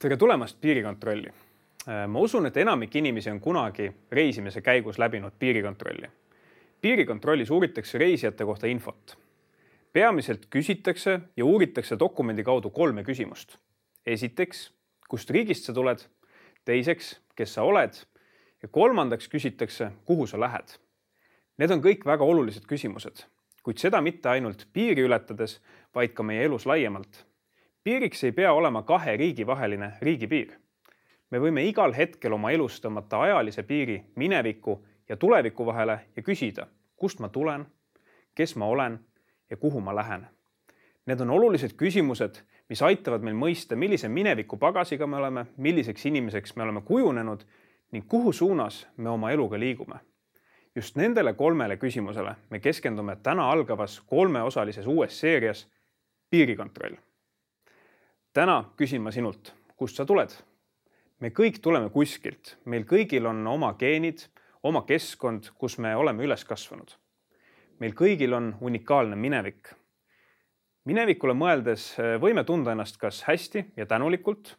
tere tulemast piirikontrolli. Äh, ma usun, et enamik inimesi on kunagi reisimise käigus läbinud piirikontrolli. piirikontrollis uuritakse reisijate kohta infot. peamiselt küsitakse ja uuritakse dokumendi kaudu kolme küsimust. esiteks, kust riigist sa tuled? teiseks, kes sa oled? ja kolmandaks küsitakse, kuhu sa lähed? Need on kõik väga olulised küsimused, kuid seda mitte ainult piiri ületades, vaid ka meie elus laiemalt piiriks ei pea olema kahe riigi vaheline riigipiir. me võime igal hetkel oma elus tõmmata ajalise piiri mineviku ja tuleviku vahele ja küsida, kust ma tulen, kes ma olen ja kuhu ma lähen. Need on olulised küsimused, mis aitavad meil mõista, millise mineviku pagasiga me oleme, milliseks inimeseks me oleme kujunenud ning kuhu suunas me oma eluga liigume. just nendele kolmele küsimusele me keskendume täna algavas kolmeosalises uues seerias Piirikontroll täna küsin ma sinult, kust sa tuled? me kõik tuleme kuskilt, meil kõigil on oma geenid, oma keskkond, kus me oleme üles kasvanud. meil kõigil on unikaalne minevik. minevikule mõeldes eh, võime tunda ennast kas hästi ja tänulikult.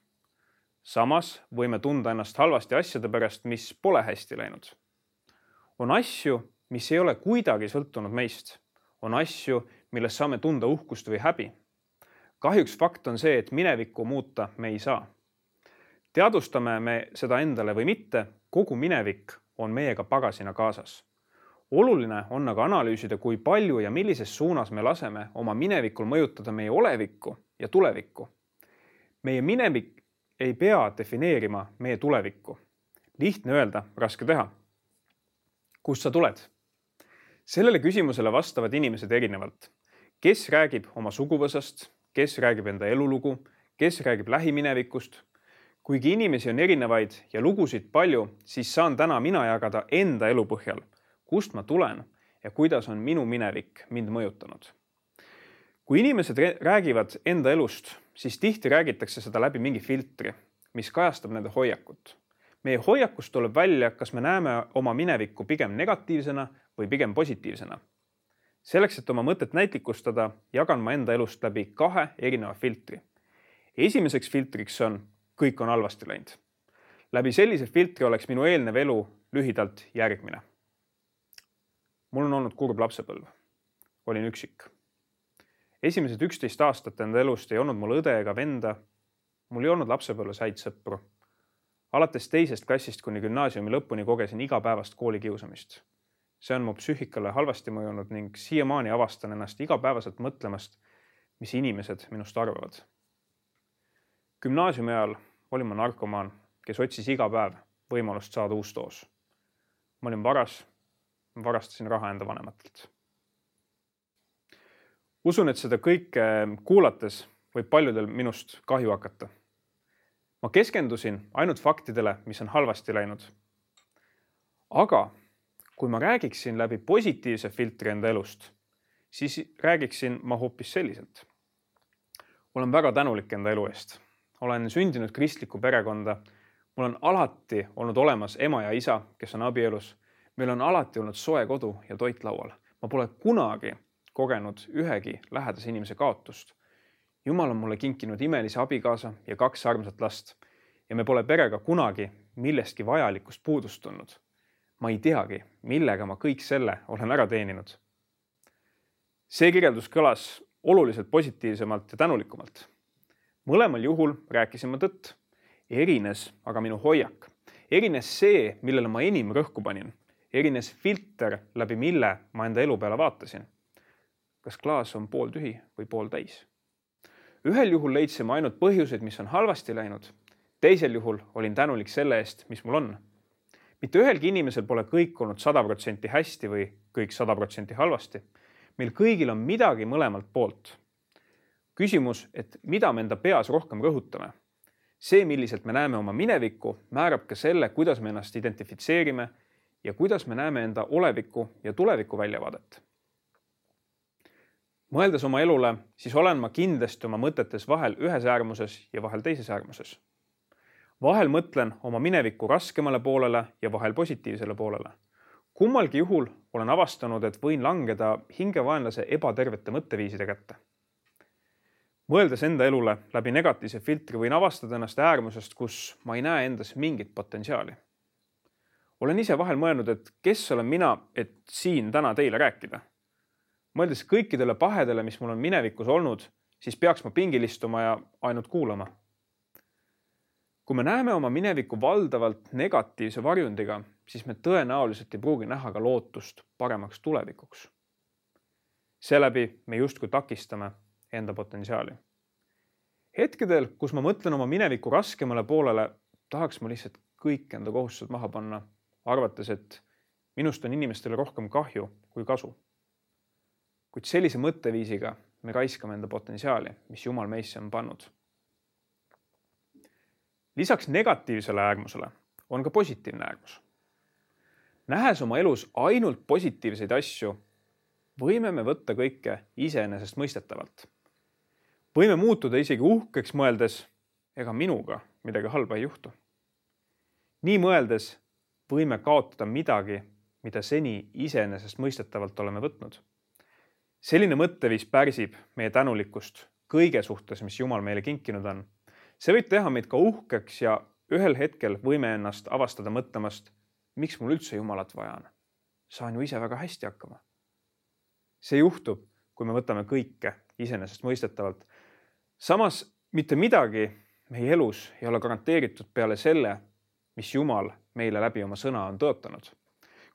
samas võime tunda ennast halvasti asjade pärast, mis pole hästi läinud. on asju, mis ei ole kuidagi sõltunud meist, on asju, millest saame tunda uhkust või häbi kahjuks fakt on see, et minevikku muuta me ei saa. teadvustame me seda endale või mitte, kogu minevik on meiega pagasina kaasas. oluline on aga analüüsida, kui palju ja millises suunas me laseme oma minevikul mõjutada meie olevikku ja tulevikku. meie minevik ei pea defineerima meie tulevikku. lihtne öelda, raske teha. kust sa tuled? sellele küsimusele vastavad inimesed erinevalt. kes räägib oma suguvõsast, kes räägib enda elulugu, kes räägib lähiminevikust. kuigi inimesi on erinevaid ja lugusid palju, siis saan täna mina jagada enda elu põhjal, kust ma tulen ja kuidas on minu minevik mind mõjutanud. kui inimesed räägivad enda elust, siis tihti räägitakse seda läbi mingi filtri, mis kajastab nende hoiakut. meie hoiakust tuleb välja, kas me näeme oma minevikku pigem negatiivsena või pigem positiivsena selleks, et oma mõtet näitlikustada, jagan ma enda elust läbi kahe erineva filtri. esimeseks filtriks on kõik on halvasti läinud. läbi sellise filtri oleks minu eelnev elu lühidalt järgmine. mul on olnud kurb lapsepõlv. olin üksik. esimesed üksteist aastat enda elust ei olnud mul õde ega venda. mul ei olnud lapsepõlves häid sõpru. alates teisest klassist kuni gümnaasiumi lõpuni kogesin igapäevast koolikiusamist see on mu psüühikale halvasti mõjunud ning siiamaani avastan ennast igapäevaselt mõtlemast, mis inimesed minust arvavad. gümnaasiumi ajal olin ma narkomaan, kes otsis iga päev võimalust saada uus doos. ma olin varas, varastasin raha enda vanematelt. usun, et seda kõike kuulates võib paljudel minust kahju hakata. ma keskendusin ainult faktidele, mis on halvasti läinud. aga kui ma räägiksin läbi positiivse filtri enda elust, siis räägiksin ma hoopis selliselt. olen väga tänulik enda elu eest. olen sündinud kristlikku perekonda. mul on alati olnud olemas ema ja isa, kes on abielus. meil on alati olnud soe kodu ja toit laual. ma pole kunagi kogenud ühegi lähedase inimese kaotust. jumal on mulle kinkinud imelise abikaasa ja kaks armsat last ja me pole perega kunagi millestki vajalikust puudust tundnud ma ei teagi, millega ma kõik selle olen ära teeninud. see kirjeldus kõlas oluliselt positiivsemalt ja tänulikumalt. mõlemal juhul rääkisin ma tõtt. erines aga minu hoiak, erines see, millele ma enim rõhku panin, erines filter, läbi mille ma enda elu peale vaatasin. kas klaas on pooltühi või pooltäis? ühel juhul leidsime ainult põhjuseid, mis on halvasti läinud. teisel juhul olin tänulik selle eest, mis mul on mitte ühelgi inimesel pole kõik olnud sada protsenti hästi või kõik sada protsenti halvasti. meil kõigil on midagi mõlemalt poolt. küsimus, et mida me enda peas rohkem rõhutame. see, milliselt me näeme oma minevikku, määrab ka selle, kuidas me ennast identifitseerime ja kuidas me näeme enda oleviku ja tuleviku väljavaadet. mõeldes oma elule, siis olen ma kindlasti oma mõtetes vahel ühes äärmuses ja vahel teises äärmuses vahel mõtlen oma mineviku raskemale poolele ja vahel positiivsele poolele. kummalgi juhul olen avastanud, et võin langeda hingevaenlase ebatervete mõtteviiside kätte. mõeldes enda elule läbi negatiivse filtri, võin avastada ennast äärmusest, kus ma ei näe endas mingit potentsiaali. olen ise vahel mõelnud, et kes olen mina, et siin täna teile rääkida. mõeldes kõikidele pahedele, mis mul on minevikus olnud, siis peaks ma pingil istuma ja ainult kuulama. Kui me näeme oma minevikku valdavalt negatiivse varjundiga, siis me tõenäoliselt ei pruugi näha ka lootust paremaks tulevikuks. seeläbi me justkui takistame enda potentsiaali. hetkedel, kus ma mõtlen oma mineviku raskemale poolele, tahaks ma lihtsalt kõik enda kohustused maha panna, arvates, et minust on inimestele rohkem kahju kui kasu. kuid sellise mõtteviisiga me raiskame enda potentsiaali, mis Jumal meisse on pannud. Lisaks negatiivsele äärmusele on ka positiivne äärmus. nähes oma elus ainult positiivseid asju, võime me võtta kõike iseenesestmõistetavalt võime muutuda isegi uhkeks, mõeldes, ega minuga midagi halba ei juhtu. nii mõeldes võime kaotada midagi, mida seni iseenesestmõistetavalt oleme võtnud. selline mõtteviis pärsib meie tänulikkust kõige suhtes, mis Jumal meile kinkinud on. See võib teha meid ka uhkeks ja ühel hetkel võime ennast avastada mõtlemast, miks mul üldse Jumalat vaja on. saan ju ise väga hästi hakkama. see juhtub, kui me võtame kõike iseenesestmõistetavalt samas mitte midagi meie elus ei ole garanteeritud peale selle, mis Jumal meile läbi oma sõna on tõotanud.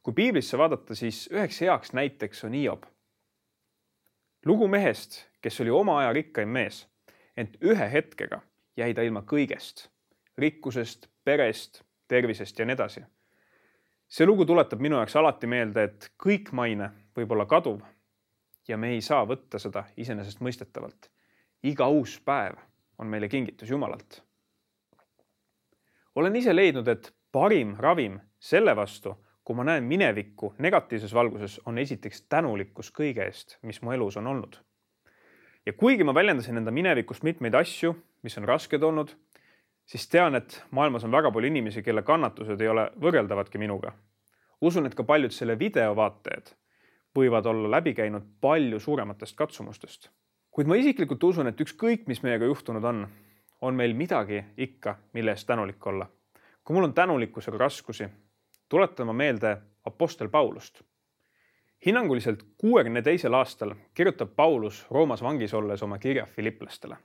kui piiblisse vaadata, siis üheks heaks näiteks on Hiob. lugu mehest, kes oli oma aja rikkaim mees, ent ühe hetkega jäi ta ilma kõigest, rikkusest, perest, tervisest ja nii edasi. see lugu tuletab minu jaoks alati meelde, et kõik maine võib olla kaduv ja me ei saa võtta seda iseenesestmõistetavalt iga uus päev on meile kingitus Jumalalt. olen ise leidnud, et parim ravim selle vastu, kui ma näen minevikku negatiivses valguses, on esiteks tänulikkus kõige eest, mis mu elus on olnud. ja kuigi ma väljendasin enda minevikust mitmeid asju, mis on rasked olnud, siis tean, et maailmas on väga palju inimesi, kelle kannatused ei ole võrreldavadki minuga. usun, et ka paljud selle video vaatajad võivad olla läbi käinud palju suurematest katsumustest kuid ma isiklikult usun, et ükskõik, mis meiega juhtunud on, on meil midagi ikka, mille eest tänulik olla. kui mul on tänulikkusega raskusi, tuletan ma meelde Apostel Paulust. hinnanguliselt kuuekümne teisel aastal kirjutab Paulus Roomas vangis olles oma kirja filiplastele.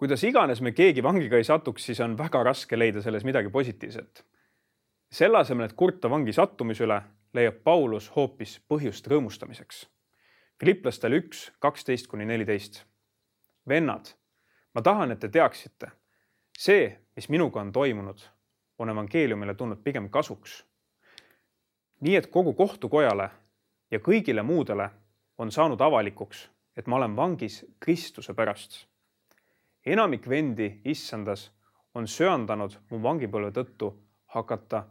Kuidas iganes me keegi vangiga ei satuks, siis on väga raske leida selles midagi positiivset. selle asemel, et kurta vangi sattumise üle, leiab Paulus hoopis põhjust rõõmustamiseks Filiplastel üks, kaksteist kuni neliteist. vennad, ma tahan, et te teaksite, see, mis minuga on toimunud, on evangeeliumile tulnud pigem kasuks. nii et kogu kohtukojale ja kõigile muudele on saanud avalikuks, et ma olen vangis Kristuse pärast. Enamik vendi issandas on söandanud mu vangipõlve tõttu hakata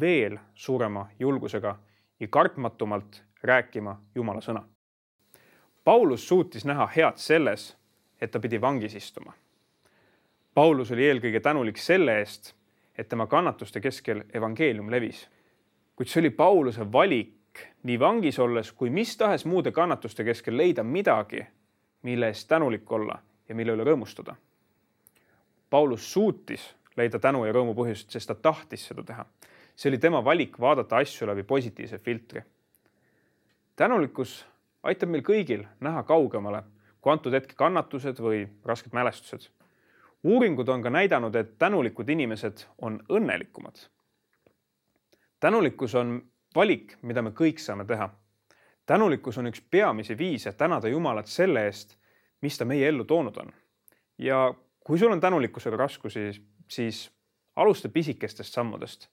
veel suurema julgusega ja kartmatumalt rääkima Jumala sõna Paulus suutis näha head selles, et ta pidi vangis istuma. Paulus oli eelkõige tänulik selle eest, et tema kannatuste keskel evangeelium levis. kuid see oli Pauluse valik nii vangis olles kui mis tahes muude kannatuste keskel leida midagi, mille eest tänulik olla ja mille üle rõõmustada. Paulus suutis leida tänu ja rõõmu põhjust, sest ta tahtis seda teha. see oli tema valik vaadata asju läbi positiivse filtri. tänulikkus aitab meil kõigil näha kaugemale kui antud hetke kannatused või rasked mälestused. uuringud on ka näidanud, et tänulikud inimesed on õnnelikumad. tänulikkus on valik, mida me kõik saame teha. tänulikkus on üks peamisi viise tänada Jumalat selle eest, mis ta meie ellu toonud on. ja kui sul on tänulikkusega raskusi, siis alusta pisikestest sammudest.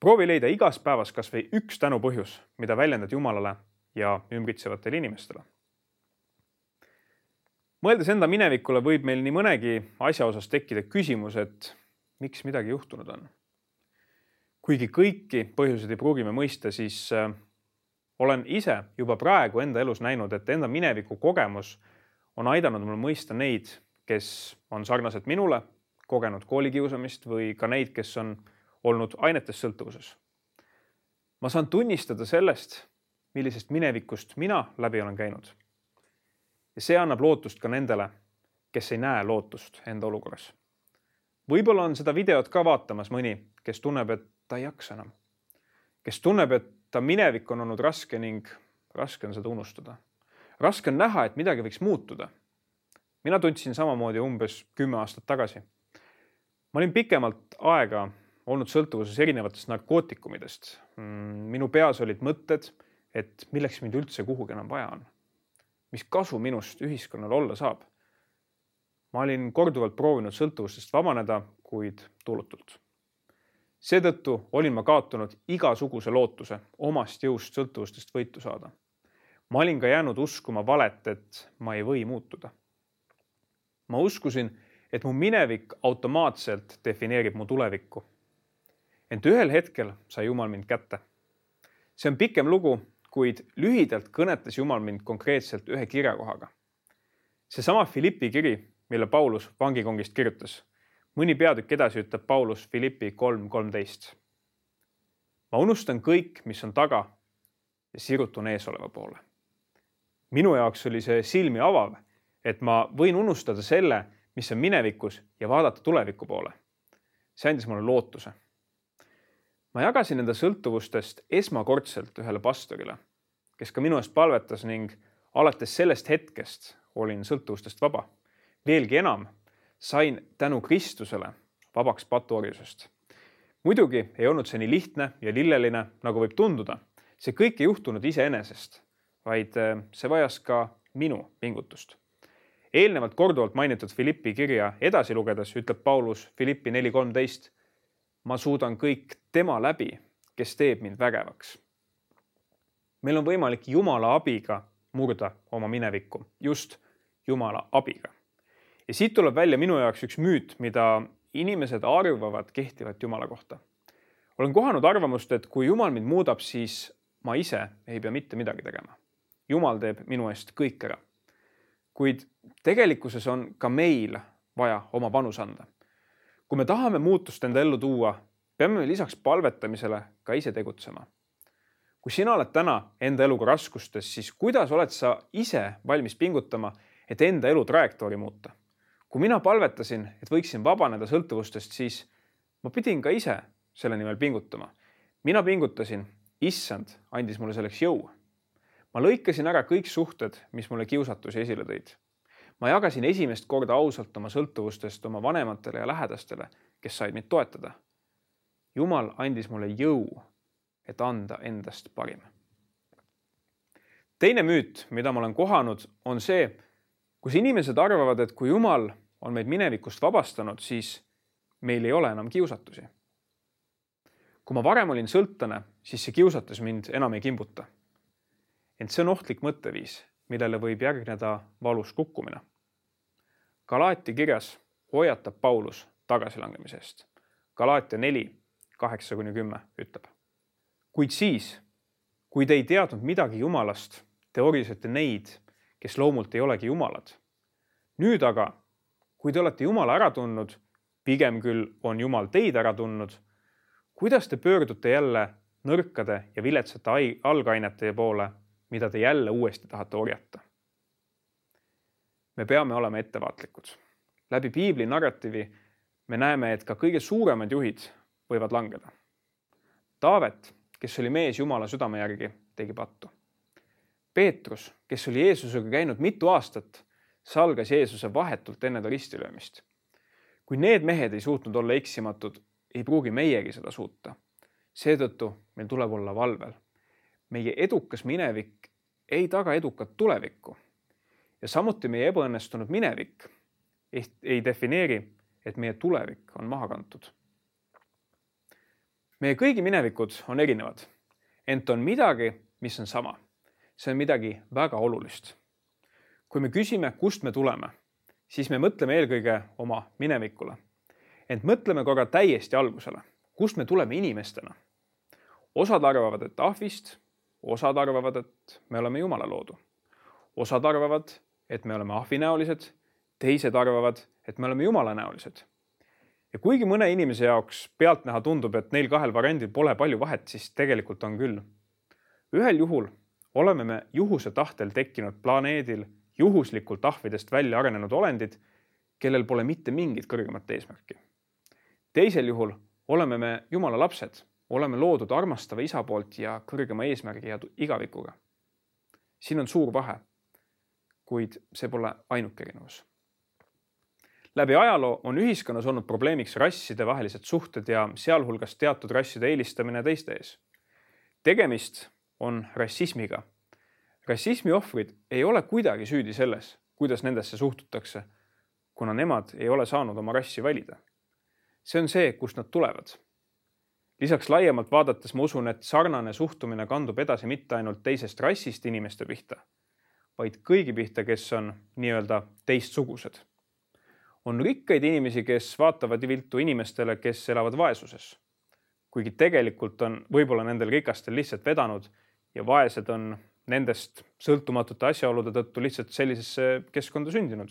proovi leida igas päevas kasvõi üks tänupõhjus, mida väljendad Jumalale ja ümbritsevatele inimestele. mõeldes enda minevikule, võib meil nii mõnegi asja osas tekkida küsimus, et miks midagi juhtunud on. kuigi kõiki põhjuseid ei pruugi me mõista, siis äh, olen ise juba praegu enda elus näinud, et enda mineviku kogemus on aidanud mul mõista neid, kes on sarnaselt minule kogenud koolikiusamist või ka neid, kes on olnud ainetest sõltuvuses. ma saan tunnistada sellest, millisest minevikust mina läbi olen käinud. ja see annab lootust ka nendele, kes ei näe lootust enda olukorras. võib-olla on seda videot ka vaatamas mõni, kes tunneb, et ta ei jaksa enam. kes tunneb, et ta minevik on olnud raske ning raske on seda unustada. Raske on näha, et midagi võiks muutuda. mina tundsin samamoodi umbes kümme aastat tagasi. ma olin pikemalt aega olnud sõltuvuses erinevatest narkootikumidest. Mm, minu peas olid mõtted, et milleks mind üldse kuhugi enam vaja on. mis kasu minust ühiskonnal olla saab? ma olin korduvalt proovinud sõltuvustest vabaneda, kuid tulutult. seetõttu olin ma kaotanud igasuguse lootuse omast jõust sõltuvustest võitu saada. Ma olin ka jäänud uskuma valet, et ma ei või muutuda. ma uskusin, et mu minevik automaatselt defineerib mu tulevikku ent ühel hetkel sai Jumal mind kätte. see on pikem lugu, kuid lühidalt kõnetas Jumal mind konkreetselt ühe kirjakohaga. seesama Philippi kiri, mille Paulus vangikongist kirjutas. mõni peatükk edasi ütleb Paulus Philippi kolm kolmteist. ma unustan kõik, mis on taga ja sirutun eesoleva poole. Minu jaoks oli see silmi avav, et ma võin unustada selle, mis on minevikus ja vaadata tuleviku poole. see andis mulle lootuse ma jagasin enda sõltuvustest esmakordselt ühele pastorile, kes ka minu eest palvetas ning alates sellest hetkest olin sõltuvustest vaba. veelgi enam, sain tänu Kristusele vabaks patuorjusest. muidugi ei olnud see nii lihtne ja lilleline, nagu võib tunduda. see kõik ei juhtunud iseenesest, vaid äh, see vajas ka minu pingutust. eelnevalt korduvalt mainitud Philippi kirja edasi lugedes ütleb Paulus Philippi neli kolmteist ma suudan kõik tema läbi, kes teeb mind vägevaks. meil on võimalik Jumala abiga murda oma minevikku, just Jumala abiga. ja siit tuleb välja minu jaoks üks müüt, mida inimesed arvavad kehtivat Jumala kohta. olen kohanud arvamust, et kui Jumal mind muudab, siis ma ise ei pea mitte midagi tegema. Jumal teeb minu eest kõik ära. kuid tegelikkuses on ka meil vaja oma panus anda kui me tahame muutust enda ellu tuua, peame lisaks palvetamisele ka ise tegutsema. kui sina oled täna enda eluga raskustes, siis kuidas oled sa ise valmis pingutama, et enda elu trajektoori muuta? kui mina palvetasin, et võiksin vabaneda sõltuvustest, siis ma pidin ka ise selle nimel pingutama. mina pingutasin, issand andis mulle selleks jõu. Ma lõikasin ära kõik suhted, mis mulle kiusatusi esile tõid ma jagasin esimest korda ausalt oma sõltuvustest oma vanematele ja lähedastele, kes said mind toetada. jumal andis mulle jõu, et anda endast parim. teine müüt, mida ma olen kohanud, on see, kus inimesed arvavad, et kui Jumal on meid minevikust vabastanud, siis meil ei ole enam kiusatusi. kui ma varem olin sõltlane, siis see kiusatus mind enam ei kimbuta. Ent see on ohtlik mõtteviis millele võib järgneda valus kukkumine. Galaatia kirjas hoiatab Paulus tagasilangemise eest. Galaatia neli, kaheksa kuni kümme ütleb. kuid siis, kui te ei teadnud midagi Jumalast, te orisete neid, kes loomult ei olegi Jumalad. nüüd aga, kui te olete Jumala ära tundnud, pigem küll on Jumal teid ära tundnud, kuidas te pöördute jälle nõrkade ja viletsate algainete poole mida te jälle uuesti tahate orjata. me peame olema ettevaatlikud. läbi piibli narratiivi me näeme, et ka kõige suuremad juhid võivad langeda. Taavet, kes oli mees Jumala südame järgi, tegi pattu. Peetrus, kes oli Jeesusega käinud mitu aastat, salgas Jeesuse vahetult enne ta ristilöömist. kui need mehed ei suutnud olla eksimatud, ei pruugi meiegi seda suuta. seetõttu meil tuleb olla valvel meie edukas minevik ei taga edukat tulevikku. ja samuti meie ebaõnnestunud minevik ei defineeri, et meie tulevik on maha kantud. meie kõigi minevikud on erinevad, ent on midagi, mis on sama. see on midagi väga olulist. kui me küsime, kust me tuleme, siis me mõtleme eelkõige oma minevikule. ent mõtleme korra täiesti algusele, kust me tuleme inimestena. osad arvavad, et ahvist osad arvavad, et me oleme Jumala loodu. osad arvavad, et me oleme ahvinäolised, teised arvavad, et me oleme jumalanäolised. ja kuigi mõne inimese jaoks pealtnäha tundub, et neil kahel variandil pole palju vahet, siis tegelikult on küll. ühel juhul oleme me juhuse tahtel tekkinud planeedil juhuslikult ahvidest välja arenenud olendid kellel pole mitte mingit kõrgemat eesmärki. teisel juhul oleme me Jumala lapsed, oleme loodud armastava isa poolt ja kõrgema eesmärgi ja igavikuga. siin on suur vahe. kuid see pole ainuke erinevus. läbi ajaloo on ühiskonnas olnud probleemiks rasside vahelised suhted ja sealhulgas teatud rasside eelistamine teiste ees. tegemist on rassismiga. rassismi ohvrid ei ole kuidagi süüdi selles, kuidas nendesse suhtutakse, kuna nemad ei ole saanud oma rassi valida. see on see, kust nad tulevad. Lisaks laiemalt vaadates ma usun, et sarnane suhtumine kandub edasi mitte ainult teisest rassist inimeste pihta, vaid kõigi pihta, kes on nii-öelda teistsugused. on rikkaid inimesi, kes vaatavad viltu inimestele, kes elavad vaesuses. kuigi tegelikult on võib-olla nendel rikastel lihtsalt vedanud ja vaesed on nendest sõltumatute asjaolude tõttu lihtsalt sellisesse keskkonda sündinud.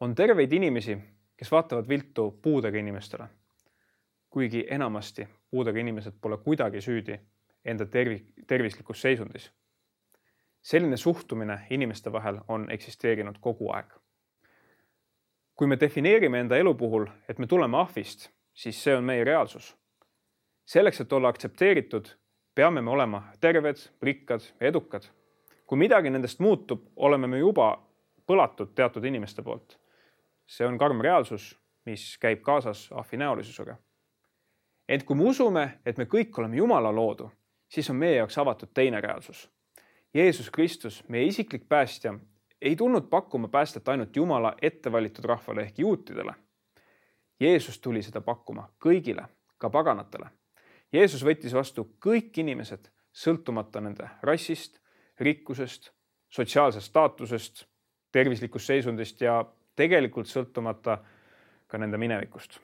on terveid inimesi, kes vaatavad viltu puudega inimestele. Kuigi enamasti puudega inimesed pole kuidagi süüdi enda tervi-, tervislikus seisundis. selline suhtumine inimeste vahel on eksisteerinud kogu aeg. kui me defineerime enda elu puhul, et me tuleme ahvist, siis see on meie reaalsus. selleks, et olla aktsepteeritud peame me olema terved, rikkad edukad. kui midagi nendest muutub, oleme me juba põlatud teatud inimeste poolt. see on karm reaalsus, mis käib kaasas ahvinäolisusega. Ent kui me usume, et me kõik oleme Jumala loodu, siis on meie jaoks avatud teine reaalsus. Jeesus Kristus, meie isiklik päästja, ei tulnud pakkuma päästet ainult Jumala ettevalitud rahvale ehk juutidele. Jeesus tuli seda pakkuma kõigile, ka paganatele Jeesus võttis vastu kõik inimesed, sõltumata nende rassist, rikkusest, sotsiaalsest staatusest, tervislikust seisundist ja tegelikult sõltumata ka nende minevikust.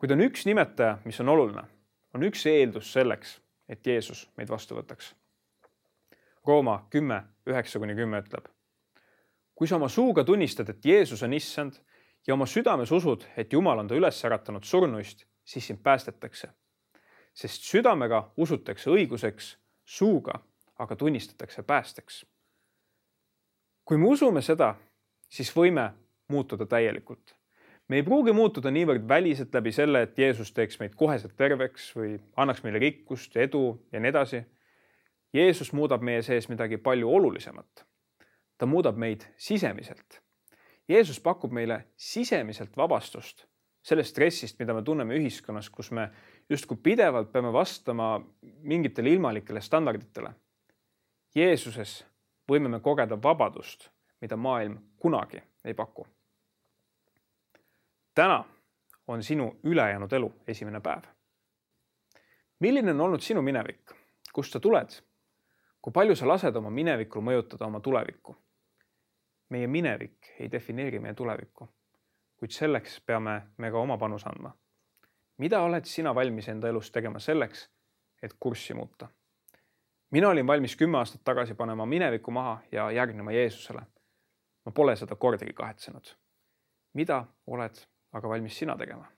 Kuid on üks nimetaja, mis on oluline, on üks eeldus selleks, et Jeesus meid vastu võtaks. Rooma kümme, üheksa kuni kümme ütleb. kui sa oma suuga tunnistad, et Jeesus on issand ja oma südames usud, et Jumal on ta üles äratanud surnuist, siis sind päästetakse sest südamega usutakse õiguseks, suuga aga tunnistatakse päästeks. kui me usume seda, siis võime muutuda täielikult. Me ei pruugi muutuda niivõrd väliselt läbi selle, et Jeesus teeks meid koheselt terveks või annaks meile rikkust, edu ja nii edasi. Jeesus muudab meie sees midagi palju olulisemat. ta muudab meid sisemiselt. Jeesus pakub meile sisemiselt vabastust sellest stressist, mida me tunneme ühiskonnas, kus me justkui pidevalt peame vastama mingitele ilmalikele standarditele. Jeesuses võime me kogeda vabadust, mida maailm kunagi ei paku. Täna on sinu ülejäänud elu esimene päev. milline on olnud sinu minevik, kust sa tuled? kui palju sa lased oma minevikul mõjutada oma tulevikku? meie minevik ei defineeri meie tulevikku, kuid selleks peame me ka oma panuse andma mida oled sina valmis enda elus tegema selleks, et kurssi muuta? mina olin valmis kümme aastat tagasi panema mineviku maha ja järgnema Jeesusele. ma pole seda kordagi kahetsenud. mida oled aga valmis sina tegema?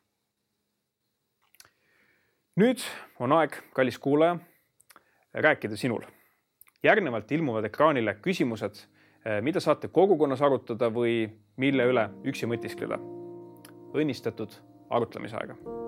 nüüd on aeg, kallis kuulaja, rääkida sinul. järgnevalt ilmuvad ekraanile küsimused, mida saate kogukonnas arutada või mille üle üksi mõtiskleda. õnnistatud arutlemisaega